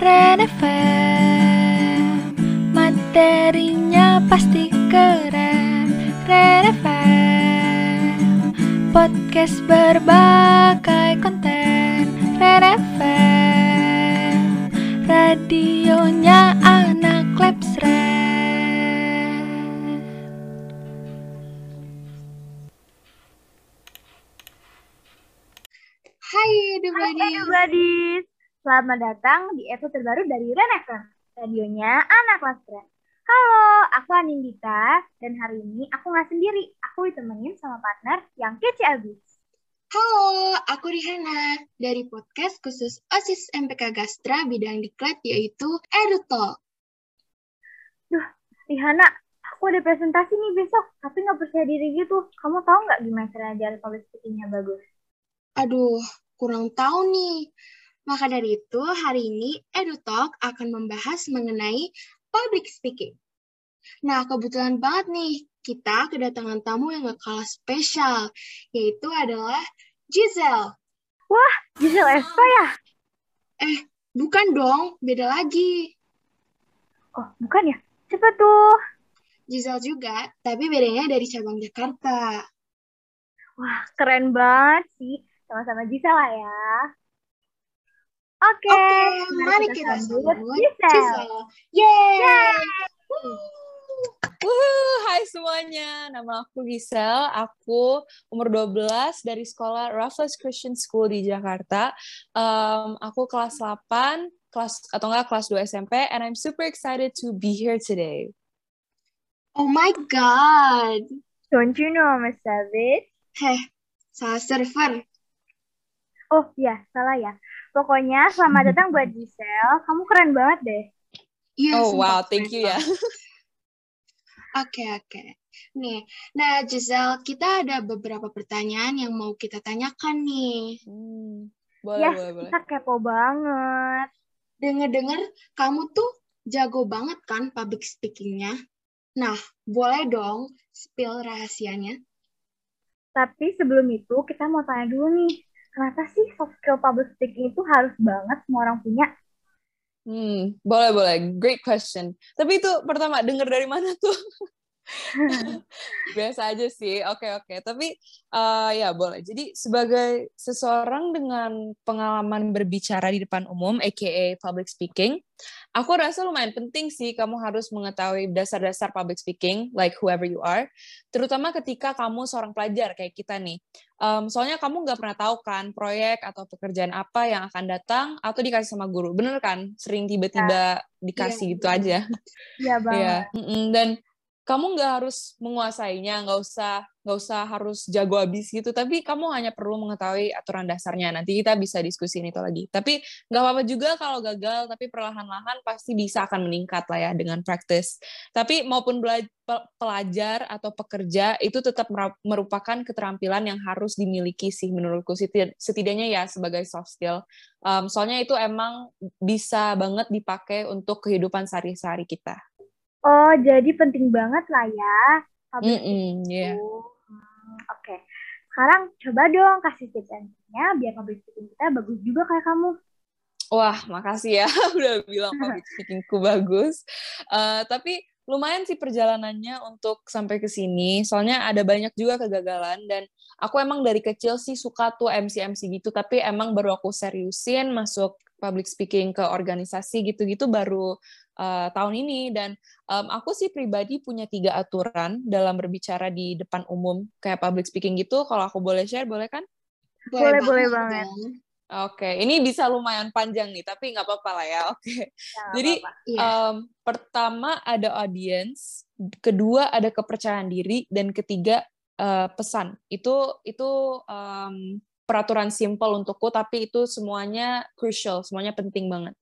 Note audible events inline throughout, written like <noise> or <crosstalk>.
Ren FM Materinya pasti keren. Ren FM Podcast berbagai selamat datang di episode terbaru dari Ren FM, radionya anak kelas Ren. Halo, aku Anindita, dan hari ini aku nggak sendiri, aku ditemenin sama partner yang kece abis. Halo, aku Rihana dari podcast khusus OSIS MPK Gastra bidang diklat yaitu EduTalk. Rihana, aku ada presentasi nih besok, tapi nggak percaya diri gitu. Kamu tahu nggak gimana cara ajar public speaking-nya bagus? Aduh, kurang tahu nih. Maka dari itu, hari ini EduTalk akan membahas mengenai public speaking. Nah, kebetulan banget nih, kita kedatangan tamu yang gak kalah spesial, yaitu adalah Giselle. Giselle Eva ya? Bukan dong, beda lagi. Oh, bukan ya? Siapa tuh? Giselle juga, tapi bedanya dari cabang Jakarta. Wah, keren banget sih. Sama-sama Giselle lah ya. Oke, Oke, mari kita sambut Giselle. Giselle. Yeay! Wuhu, hai semuanya. Nama aku Giselle. Aku umur 12 dari sekolah Raffles Christian School di Jakarta. Um, aku kelas 8, kelas atau enggak kelas 2 SMP and I'm super excited to be here today. Oh my god. Don't you know I'm a savage? Heh, salah server. Oh iya, salah ya. Pokoknya selamat datang buat Giselle. Kamu keren banget deh. Iya, oh wow, thank you ya. Oke, oke. Nih, nah Giselle, kita ada beberapa pertanyaan yang mau kita tanyakan nih. Hmm, boleh, Yes, boleh, boleh. kita kepo banget. Dengar-dengar kamu tuh jago banget kan public speaking-nya. Nah, boleh dong spill rahasianya? Tapi sebelum itu kita mau tanya dulu nih. Kenapa sih soft skill public speaking itu harus banget semua orang punya? Hmm, boleh, boleh. Great question. Tapi itu pertama, dengar dari mana tuh? <laughs> <laughs> Biasa aja sih. Oke, oke. Tapi eh, ya boleh. Jadi sebagai seseorang dengan pengalaman berbicara di depan umum, aka public speaking, aku rasa lumayan penting sih kamu harus mengetahui dasar-dasar public speaking, like whoever you are, terutama ketika kamu seorang pelajar kayak kita nih. Em, soalnya kamu nggak pernah tahu kan proyek atau pekerjaan apa yang akan datang atau dikasih sama guru, bener kan? Sering tiba-tiba dikasih Iya, gitu aja. Iya banget. Mm-mm. dan kamu nggak harus menguasainya, nggak usah nggak usah harus jago abis gitu, tapi kamu hanya perlu mengetahui aturan dasarnya. Nanti kita bisa diskusiin itu lagi. Tapi nggak apa-apa juga kalau gagal, tapi perlahan-lahan pasti bisa akan meningkat lah ya dengan practice. Tapi maupun pelajar atau pekerja itu tetap merupakan keterampilan yang harus dimiliki sih menurutku Seti- setidaknya ya sebagai soft skill. Um, soalnya itu emang bisa banget dipakai untuk kehidupan sehari-hari kita. Oh, jadi penting banget lah ya. public Mm-mm, iya. speaking. Hmm, Oke. Sekarang coba dong kasih tips and triknya biar public speaking kita bagus juga kayak kamu. Wah, makasih ya <laughs> udah bilang <laughs> public speakingku bagus. Eh, tapi lumayan sih perjalanannya untuk sampai ke sini. Soalnya ada banyak juga kegagalan dan aku emang dari kecil sih suka tuh MC-MC gitu, tapi emang baru aku seriusin masuk public speaking ke organisasi gitu-gitu baru eh, tahun ini dan em, aku sih pribadi punya tiga aturan dalam berbicara di depan umum kayak public speaking gitu. Kalau aku boleh share, boleh kan? Boleh, boleh banget. dong. Oke, ini bisa lumayan panjang nih, tapi nggak apa-apa lah ya. Oke. Ya, nggak Jadi, apa-apa. Iya. Um, pertama ada audience, kedua ada kepercayaan diri, dan ketiga uh, pesan. Itu itu um, peraturan simple untukku, tapi itu semuanya crucial, semuanya penting banget.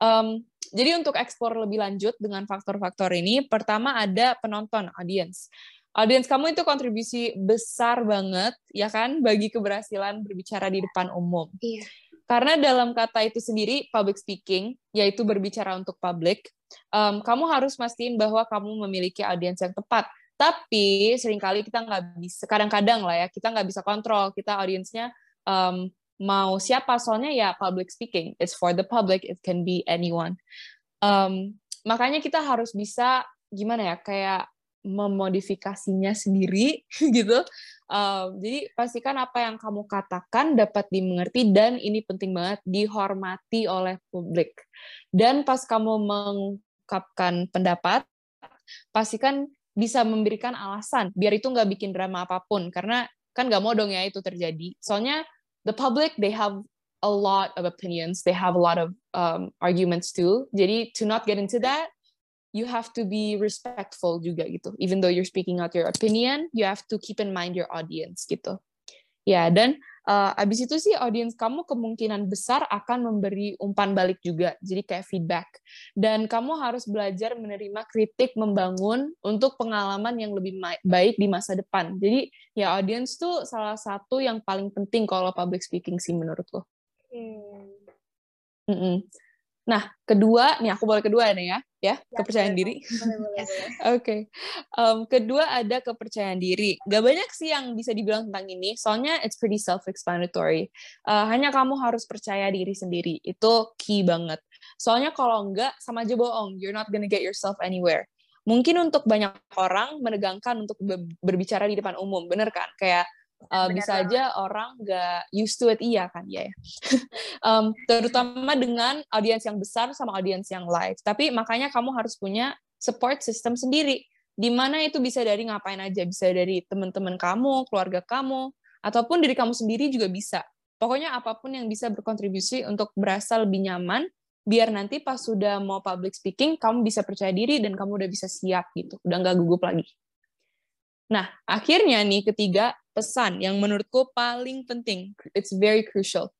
Um, jadi untuk eksplor lebih lanjut dengan faktor-faktor ini, pertama ada penonton, audience. Audience kamu itu kontribusi besar banget, ya kan, bagi keberhasilan berbicara di depan umum. Iya. Karena dalam kata itu sendiri, public speaking, yaitu berbicara untuk publik, um, kamu harus mastiin bahwa kamu memiliki audiens yang tepat. Tapi sering kali kita nggak bisa, kadang-kadang lah ya, kita nggak bisa kontrol. Kita audiensnya um, mau siapa soalnya ya public speaking it's for the public it can be anyone. Um, makanya kita harus bisa gimana ya kayak memodifikasinya sendiri <laughs> gitu. Uh, jadi pastikan apa yang kamu katakan dapat dimengerti dan ini penting banget dihormati oleh publik. Dan pas kamu mengungkapkan pendapat pastikan bisa memberikan alasan biar itu nggak bikin drama apa pun. Karena kan nggak mau dong ya itu terjadi. Soalnya the public they have a lot of opinions. They have a lot of um, arguments too. Jadi to not get into that you have to be respectful juga gitu. Even though you're speaking out your opinion you have to keep in mind your audience gitu. Ya dan uh, abis itu sih audience kamu kemungkinan besar akan memberi umpan balik juga, jadi kayak feedback. Dan kamu harus belajar menerima kritik membangun untuk pengalaman yang lebih baik di masa depan. Jadi ya audience tuh salah satu yang paling penting kalau public speaking sih menurutku. Hmm. Mm -mm. Nah, kedua, nih aku boleh kedua nih ya, ya, ya kepercayaan diri. <laughs> Oke. okay. Um, kedua ada kepercayaan diri. Gak banyak sih yang bisa dibilang tentang ini, soalnya it's pretty self-explanatory. Uh, hanya kamu harus percaya diri sendiri, itu key banget. Soalnya kalau enggak, sama aja bohong. You're not gonna get yourself anywhere. Mungkin untuk banyak orang menegangkan untuk berbicara di depan umum, bener kan? Kayak uh, bisa aja orang nggak used to it. Iya kan? Ya. <laughs> Um, terutama dengan audiens yang besar sama audiens yang live. Tapi makanya kamu harus punya support system sendiri. Di mana itu bisa dari ngapain aja? Bisa dari teman-teman kamu keluarga kamu ataupun diri kamu sendiri juga bisa. Pokoknya apa pun yang bisa berkontribusi untuk berasa lebih nyaman biar nanti pas sudah mau public speaking kamu bisa percaya diri dan kamu udah bisa siap gitu. Udah nggak gugup lagi. Nah, akhirnya nih ketiga, pesan yang menurutku paling penting. It's very crucial.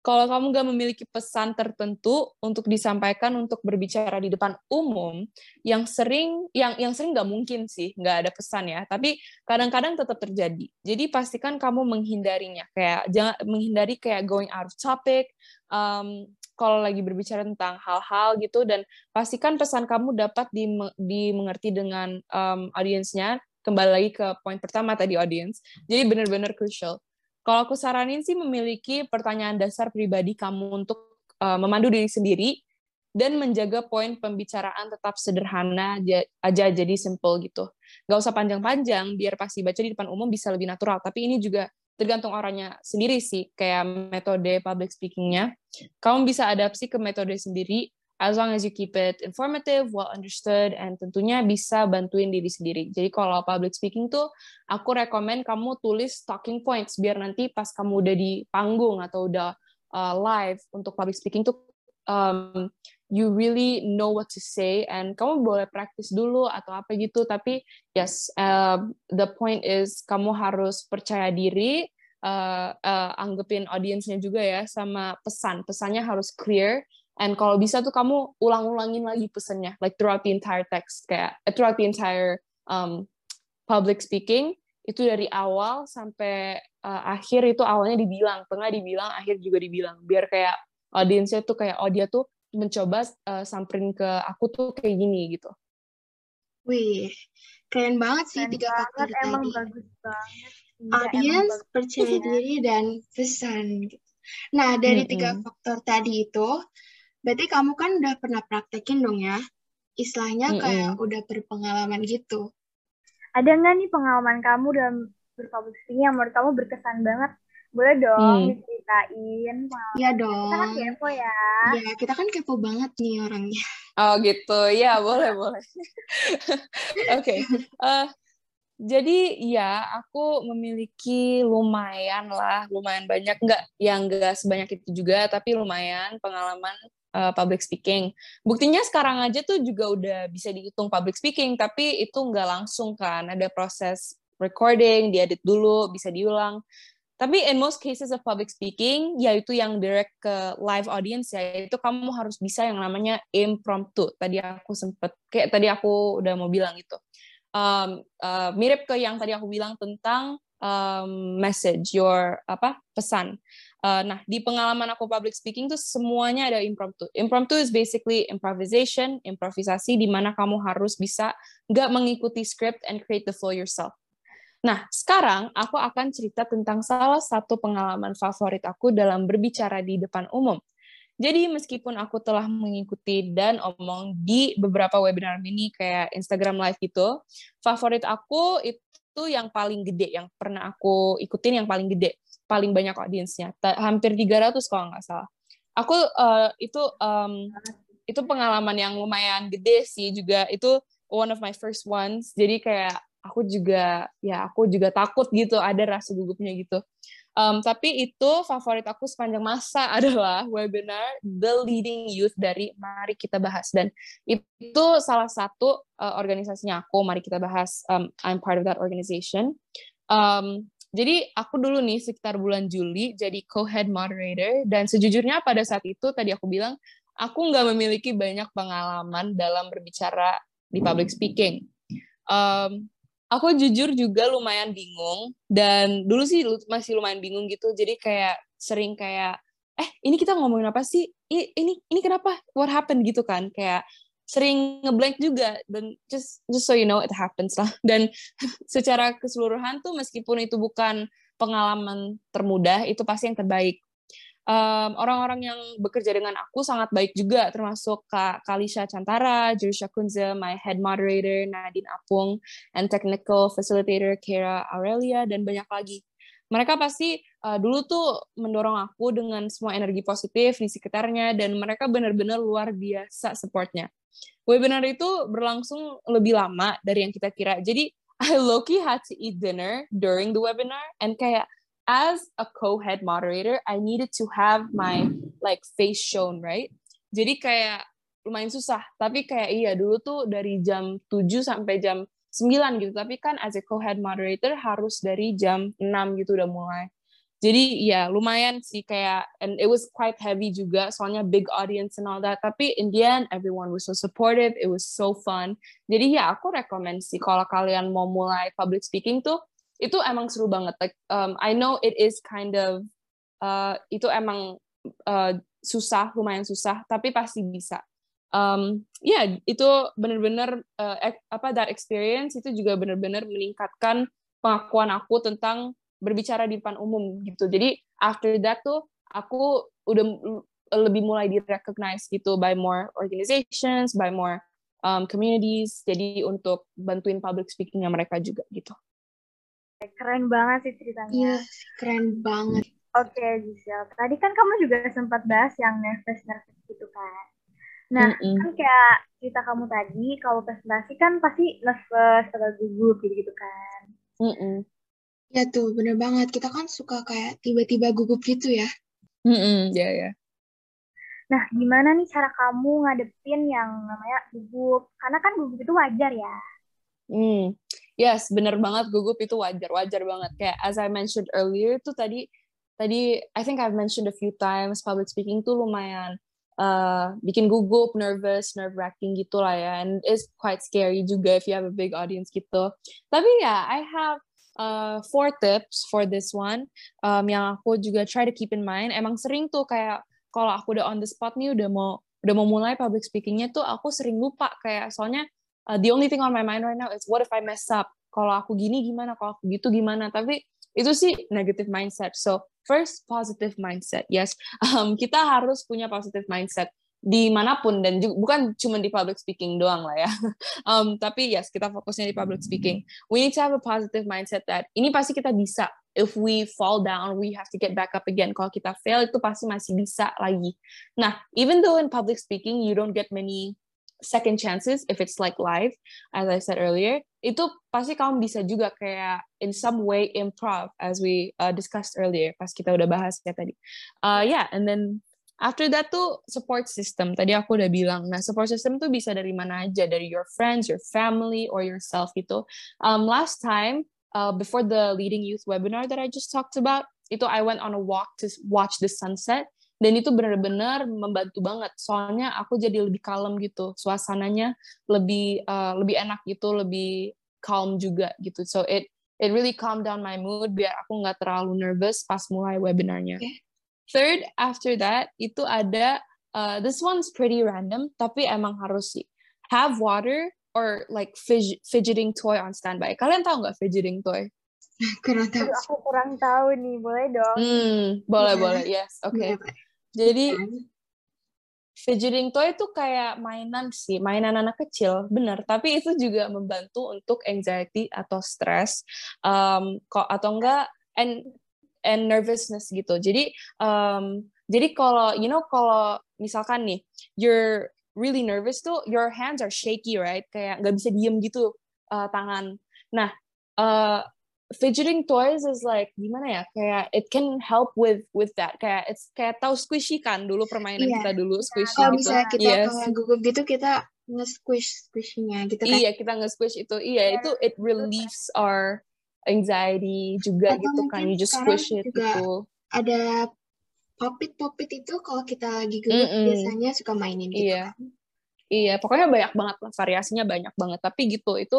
Kalau kamu gak memiliki pesan tertentu untuk disampaikan untuk berbicara di depan umum, yang sering, yang yang sering gak mungkin sih, gak ada pesan ya. Tapi kadang-kadang tetap terjadi. Jadi pastikan kamu menghindarinya, kayak jangan menghindari kayak going out of topic. Um, kalau lagi berbicara tentang hal-hal gitu dan pastikan pesan kamu dapat dimengerti dengan um, audiensnya kembali lagi ke poin pertama tadi audience. Jadi benar-benar crucial. Kalau aku saranin sih memiliki pertanyaan dasar pribadi kamu untuk uh, memandu diri sendiri dan menjaga poin pembicaraan tetap sederhana aja jadi simple gitu. Gak usah panjang-panjang biar pasti baca di depan umum bisa lebih natural. Tapi ini juga tergantung orangnya sendiri sih, kayak metode public speaking-nya. Kamu bisa adapsi ke metode sendiri as long as you keep it informative, well understood, and tentunya bisa bantuin diri sendiri. Jadi kalau public speaking tuh, aku rekomend kamu tulis talking points biar nanti pas kamu udah di panggung atau udah uh, live untuk public speaking tuh um, you really know what to say and kamu boleh praktis dulu atau apa gitu tapi yes uh, the point is kamu harus percaya diri uh, uh, anggapin audiensnya juga ya sama pesan pesannya harus clear And kalau bisa tuh kamu ulang-ulangin lagi pesannya, like throughout the entire text, kayak uh, throughout the entire um, public speaking itu dari awal sampai uh, akhir itu awalnya dibilang, tengah dibilang, akhir juga dibilang, biar kayak audiensnya tuh kayak oh dia tuh mencoba uh, samperin ke aku tuh kayak gini gitu. Wih, keren banget sih keren tiga faktor tadi. Emang bagus banget. Audience, percaya diri, dan pesan. Nah, dari mm -hmm. tiga faktor tadi itu, Berarti kamu kan udah pernah praktekin dong ya? Istilahnya kayak mm -hmm. udah berpengalaman gitu. Ada nggak nih pengalaman kamu dalam berpublic speaking yang menurut kamu berkesan banget? Boleh dong hmm. diceritain. Iya dong. Kita kan kepo ya. Iya, kita kan kepo banget nih orangnya. Oh gitu, ya boleh boleh. <laughs> Oke, okay. uh, eh, jadi ya aku memiliki lumayan lah, lumayan banyak nggak yang nggak sebanyak itu juga, tapi lumayan pengalaman uh, public speaking. Buktinya sekarang aja tuh juga udah bisa dihitung public speaking, tapi itu nggak langsung kan. Ada proses recording, diedit dulu, bisa diulang. Tapi in most cases of public speaking, yaitu yang direct ke live audience ya, itu kamu harus bisa yang namanya impromptu. Tadi aku sempet, kayak tadi aku udah mau bilang itu. Um, uh, mirip ke yang tadi aku bilang tentang um, message, your apa pesan. Uh, nah, di pengalaman aku public speaking tuh semuanya ada impromptu. Impromptu is basically improvisation, improvisasi di mana kamu harus bisa nggak mengikuti script and create the flow yourself. Nah, sekarang aku akan cerita tentang salah satu pengalaman favorit aku dalam berbicara di depan umum. Jadi meskipun aku telah mengikuti dan omong di beberapa webinar mini kayak Instagram Live gitu, favorit aku itu yang paling gede, yang pernah aku ikutin yang paling gede, paling banyak audiensnya, hampir 300 kalau nggak salah. Aku uh, itu um, itu pengalaman yang lumayan gede sih juga, itu one of my first ones. Jadi kayak aku juga ya aku juga takut gitu ada rasa gugupnya gitu. Um, tapi itu favorit aku sepanjang masa <laughs> adalah webinar The Leading Youth dari Mari Kita Bahas. Dan itu salah satu uh, organisasinya aku Mari Kita Bahas. Um, I'm part of that organization. Um, jadi aku dulu nih sekitar bulan Juli jadi co-head moderator dan sejujurnya pada saat itu tadi aku bilang aku nggak memiliki banyak pengalaman dalam berbicara di public speaking. Um, aku jujur juga lumayan bingung dan dulu sih masih lumayan bingung gitu. Jadi kayak sering kayak eh ini kita ngomongin apa sih? Ini ini kenapa? What happened? gitu kan. Kayak sering ngeblank juga dan just just so you know it happens lah <laughs> dan secara keseluruhan tuh meskipun itu bukan pengalaman termudah itu pasti yang terbaik um, orang-orang yang bekerja dengan aku sangat baik juga, termasuk Kak Kalisha Chantara, Jurisha Kunze, my head moderator, Nadine Apung, and technical facilitator, Kira Aurelia, dan banyak lagi. Mereka pasti uh, dulu tuh mendorong aku dengan semua energi positif di sekitarnya, dan mereka benar-benar luar biasa supportnya. Webinar itu berlangsung lebih lama dari yang kita kira. Jadi, <laughs> I low-key had to eat dinner during the webinar, and kayak as a co-head moderator, I needed to have my like face shown, right? Jadi kayak lumayan susah, tapi kayak iya dulu tuh dari jam 7 sampai jam 9 gitu, tapi kan as a co-head moderator harus dari jam 6 gitu udah mulai. Jadi ya lumayan sih kayak and it was quite heavy juga soalnya big audience and all that. Tapi in the end everyone was so supportive, it was so fun. Jadi ya aku rekomend sih kalau kalian mau mulai public speaking tuh itu emang seru banget like um, I know it is kind of uh, itu emang uh, susah lumayan susah tapi pasti bisa um, ya yeah, itu benar-benar uh, apa that experience itu juga benar-benar meningkatkan pengakuan aku tentang berbicara di depan umum gitu jadi after that tuh aku udah lebih mulai di recognize gitu by more organizations by more um, communities jadi untuk bantuin public speakingnya mereka juga gitu Keren banget sih ceritanya. Iya, keren banget. Oke, okay, Giselle. Tadi kan kamu juga sempat bahas yang nervous-nervous gitu kan. Nah, mm -mm. kan kayak cerita kamu tadi, kalau presentasi kan pasti nervous atau gugup gitu-gitu kan. Mm -mm. Ya tuh, bener banget. Kita kan suka kayak tiba-tiba gugup gitu ya. Mm -mm, ya, yeah, ya. Yeah. Nah, gimana nih cara kamu ngadepin yang namanya gugup? Karena kan gugup itu wajar ya. Hmm. Yes, bener banget gugup itu wajar, wajar banget. Kayak as I mentioned earlier itu tadi tadi I think I've mentioned a few times public speaking tuh lumayan uh, bikin gugup, nervous, nerve wracking gitu lah ya. And it's quite scary juga if you have a big audience gitu. Tapi ya, yeah, I have uh, four tips for this one um, yang aku juga try to keep in mind. Emang sering tuh kayak kalau aku udah on the spot nih udah mau udah mau mulai public speakingnya tuh aku sering lupa kayak soalnya uh, the only thing on my mind right now is what if I mess up? Kalau aku gini gimana? Kalau aku gitu gimana? Tapi itu sih negative mindset. So first positive mindset. Yes, <laughs> um, kita harus punya positive mindset di mana pun dan juga, bukan cuma di public speaking doang lah ya. <laughs> Um, tapi yes, kita fokusnya di public speaking. We need to have a positive mindset that ini pasti kita bisa. If we fall down, we have to get back up again. Kalau kita fail, itu pasti masih bisa lagi. Nah, even though in public speaking you don't get many second chances if it's like live as I said earlier itu pasti kamu bisa juga kayak in some way improv as we uh, discussed earlier pas kita udah bahas ya tadi uh, yeah and then after that tuh support system tadi aku udah bilang. Nah support system tuh bisa dari mana aja? Dari your friends your family or yourself gitu. Um, last time uh, before the leading youth webinar that I just talked about itu I went on a walk to watch the sunset. Dan itu benar-benar membantu banget. Soalnya aku jadi lebih kalem gitu. Suasananya lebih uh, lebih enak gitu lebih calm juga gitu. So it it really calm down my mood biar aku nggak terlalu nervous pas mulai webinarnya. Okay. Third after that itu ada uh, this one's pretty random tapi emang harus sih have water or like fidgeting toy on standby kalian tahu nggak fidgeting toy Kurang tahu. Aduh, aku kurang tahu nih, boleh dong? Hmm, boleh Iya. boleh. Yes, oke. Iya, Pak. Jadi Kan? fidgeting toy itu kayak mainan sih, mainan anak kecil, benar. Tapi itu juga membantu untuk anxiety atau stress, um, kok atau enggak and and nervousness gitu. Jadi um, jadi kalau you know kalau misalkan nih you're really nervous tuh your hands are shaky right, kayak nggak bisa diem gitu uh, tangan. Nah uh, fidgeting toys is like gimana ya kayak it can help with with that kayak it's kayak tahu squishy kan dulu permainan Iya. kita dulu squishy Kalau gitu misalnya kita Yes. kalau gugup gitu kita nge-squish squishy-nya gitu kan. iya kita nge-squish itu iya itu it relieves our anxiety juga Atau gitu kan you just squish it juga gitu. Ada popit-popit itu kalau kita lagi gugup Mm-mm. biasanya suka mainin gitu Iya. kan. iya pokoknya banyak banget lah variasinya banyak banget. Tapi gitu itu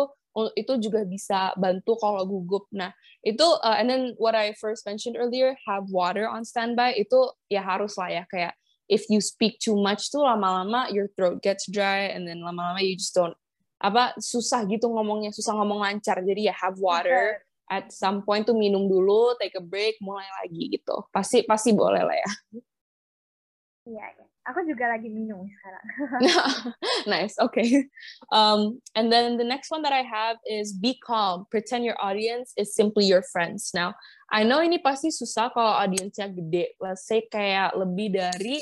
itu juga bisa bantu kalau gugup. Nah itu uh, and then what I first mentioned earlier have water on standby itu ya harus lah ya. Kayak if you speak too much tuh lama-lama your throat gets dry and then lama-lama you just don't apa susah gitu ngomongnya susah ngomong lancar. Jadi ya have water at some point tuh minum dulu take a break mulai lagi gitu. Pasti pasti boleh lah ya. Iya, iya. Aku juga lagi minum sekarang. <laughs> nice okay. Um and then the next one that i have is be calm. Pretend your audience is simply your friends. Now i know ini pasti susah kalau audiensnya gede. Let's say kayak lebih dari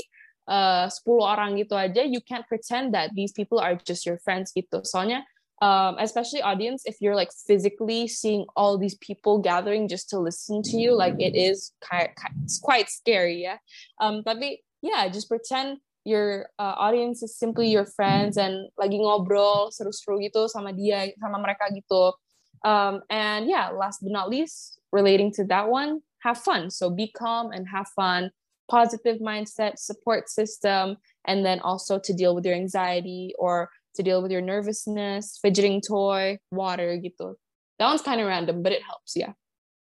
uh, 10 orang gitu aja you can't pretend that these people are just your friends gitu. Soalnya um, especially audience if you're like physically seeing all these people gathering just to listen to you like it is kind it's quite scary yeah? Um tapi yeah just pretend your uh, audience is simply your friends and lagi ngobrol seru-seru gitu sama dia sama mereka gitu. Um, and yeah last but not least relating to that one have fun. So be calm and have fun. Positive mindset support system and then also to deal with your anxiety or to deal with your nervousness fidgeting toy water gitu that one's kind of random but it helps yeah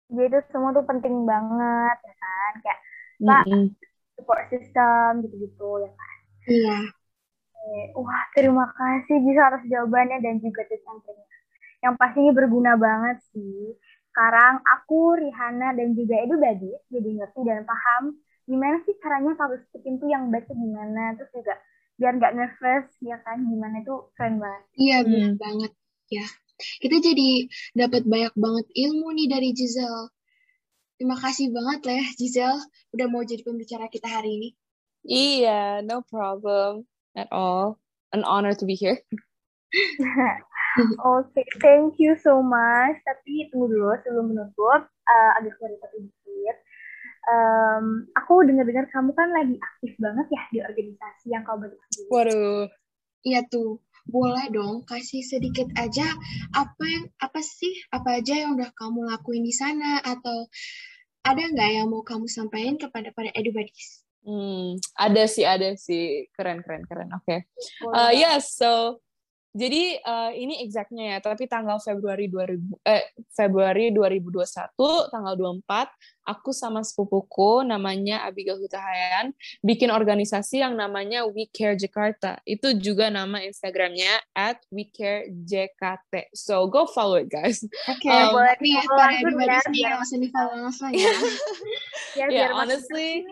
Jadi itu semua tuh penting banget, ya kan? Kayak Pak, Mm-mm. support system gitu-gitu, ya kan? Iya. Oke. Wah, terima kasih bisa atas jawabannya dan juga tips and. Yang pastinya berguna banget sih. Sekarang aku, Rihanna, dan juga Edu Badis jadi ngerti dan paham gimana sih caranya public speaking tuh yang baik gimana. Terus juga biar nggak nervous, ya kan? Gimana itu keren banget. Iya, benar Hmm. banget. Ya. Kita jadi dapat banyak banget ilmu nih dari Giselle. Terima kasih banget lah ya Giselle udah mau jadi pembicara kita hari ini. yeah no problem at all an honor to be here <laughs> Oke, thank you so much. Tapi tunggu dulu sebelum menutup, eh, agak klarifikasi dikit. Em, aku dengar-dengar kamu kan lagi aktif banget ya di organisasi yang kau bentuk sendiri. waduh Iya tuh, boleh dong kasih sedikit aja apa yang apa sih apa aja yang udah kamu lakuin di sana atau ada nggak yang mau kamu sampaikan kepada para edubadis? Hmm, ada sih, ada sih. Keren, keren, keren. Oke. Boleh Uh, banget. yes, so jadi uh, ini exactnya ya, tapi tanggal Februari 2000 eh Februari 2021 tanggal 24 aku sama sepupuku namanya Abigail Hutahayan bikin organisasi yang namanya We Care Jakarta. Itu juga nama Instagramnya at We Care JKT. So go follow it guys. Oke, Um, boleh nih nih biar- langsung di follow langsung ya. Ya, Yeah, honestly,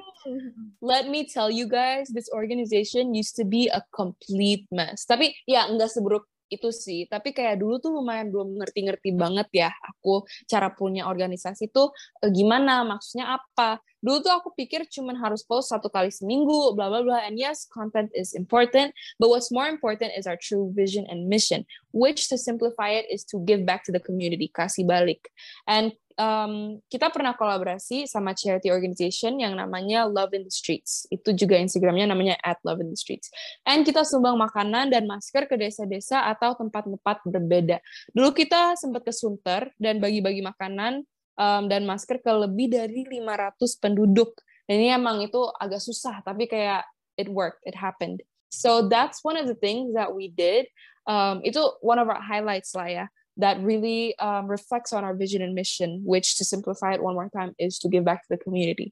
let me tell you guys, this organization used to be a complete mess. Tapi ya nggak seburuk itu sih. Tapi kayak dulu tuh lumayan belum ngerti-ngerti banget ya aku cara punya organisasi tuh eh, gimana, maksudnya apa. Dulu tuh aku pikir cuman harus post satu kali seminggu, bla bla bla. And yes, content is important, but what's more important is our true vision and mission, which to simplify it is to give back to the community, kasih balik. And um, kita pernah kolaborasi sama charity organization yang namanya Love in the Streets. Itu juga Instagramnya namanya at Love in the Streets. And kita sumbang makanan dan masker ke desa-desa atau tempat-tempat berbeda. Dulu kita sempat ke Sunter dan bagi-bagi makanan um, dan masker ke lebih dari 500 penduduk. Dan ini emang itu agak susah, tapi kayak it worked, it happened. So that's one of the things that we did. Um, itu one of our highlights lah ya that really um, reflects on our vision and mission, which to simplify it one more time is to give back to the community.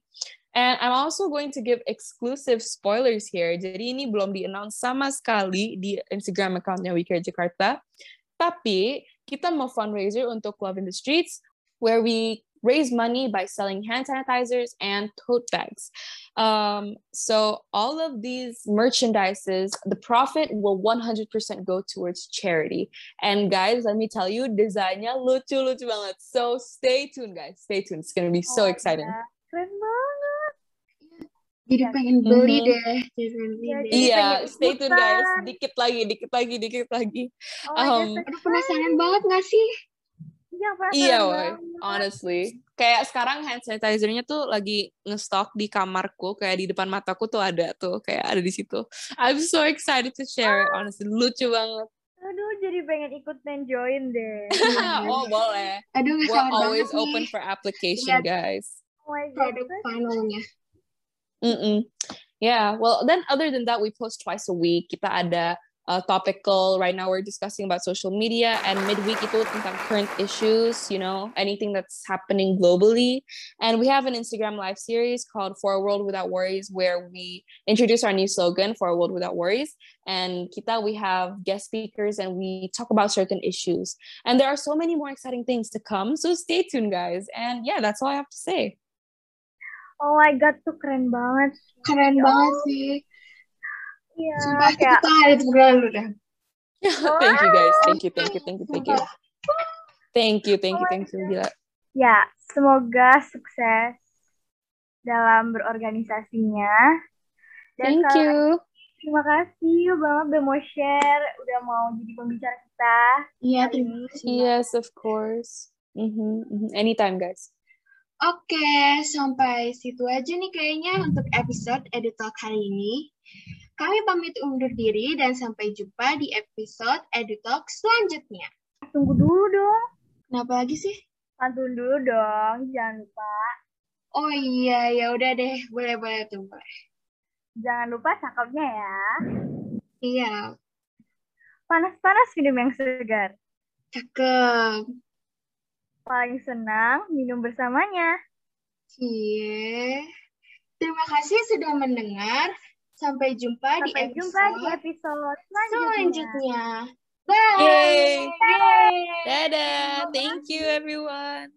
And I'm also going to give exclusive spoilers here. Jadi ini belum di-announce sama sekali di Instagram accountnya We Care Jakarta. Tapi kita mau fundraiser untuk Love in the Streets where we raise money by selling hand sanitizers and tote bags. Um, so all of these merchandises, the profit will 100% go towards charity. And guys, let me tell you, desainnya lucu lucu banget. So stay tuned, guys. Stay tuned. It's gonna be so Oh exciting. God, Keren banget. Jadi pengen beli Mhm. deh. Jadi Iya, deh. Jadi Iya, pengen stay tuned guys. Dikit lagi, dikit lagi, dikit lagi. Oh my Um, Aduh penasaran banget gak sih? Iya, Iya, woy. Honestly, kayak sekarang hand sanitizer-nya tuh lagi ngestok di kamarku, kayak di depan mataku tuh ada tuh, kayak ada di situ. I'm so excited to share it, honestly. Lucu banget. Aduh, jadi pengen ikut dan join deh. <laughs> oh, boleh. Aduh We're always banget open nih for application, Lihat. guys. Oh my God. finalnya. Mm-mm. Yeah, well, then other than that, we post twice a week. Kita ada uh, topical. Right now, we're discussing about social media, and midweek itu tentang current issues. You know, anything that's happening globally. And we have an Instagram live series called "For a World Without Worries," where we introduce our new slogan "For a World Without Worries." And kita, we have guest speakers, and we talk about certain issues. And there are so many more exciting things to come. So stay tuned, guys. And yeah, that's all I have to say. Oh my God, tuh keren banget. Keren Oh. banget sih. Iya, Sumpah kita kayak tuh hari sebulan lu dah. thank you guys. Thank you, thank you, thank you, thank you. Thank you, thank you, thank you. Gila. ya semoga sukses dalam berorganisasinya. Dan Thank you. lagi, terima kasih banget udah mau share, udah mau jadi pembicara kita. Iya, Hari terima ini. kasih. Yes, of course. Mhm, mhm. Anytime, guys. Oke, sampai situ aja nih kayaknya untuk episode EduTalk hari ini. Kami pamit undur diri dan sampai jumpa di episode EduTalk selanjutnya. Tunggu dulu dong. Kenapa lagi sih? Pantun dulu dong, jangan lupa. Oh iya, ya udah deh, boleh-boleh tuh, boleh. Jangan lupa cakepnya ya. Iya, Panas-panas minum yang segar. cakep. Paling senang minum bersamanya. Cie. Terima kasih sudah mendengar. Sampai jumpa di Sampai episode jumpa di episode selanjutnya. selanjutnya. Bye. Yay. Yay. Dadah. Thank you, everyone.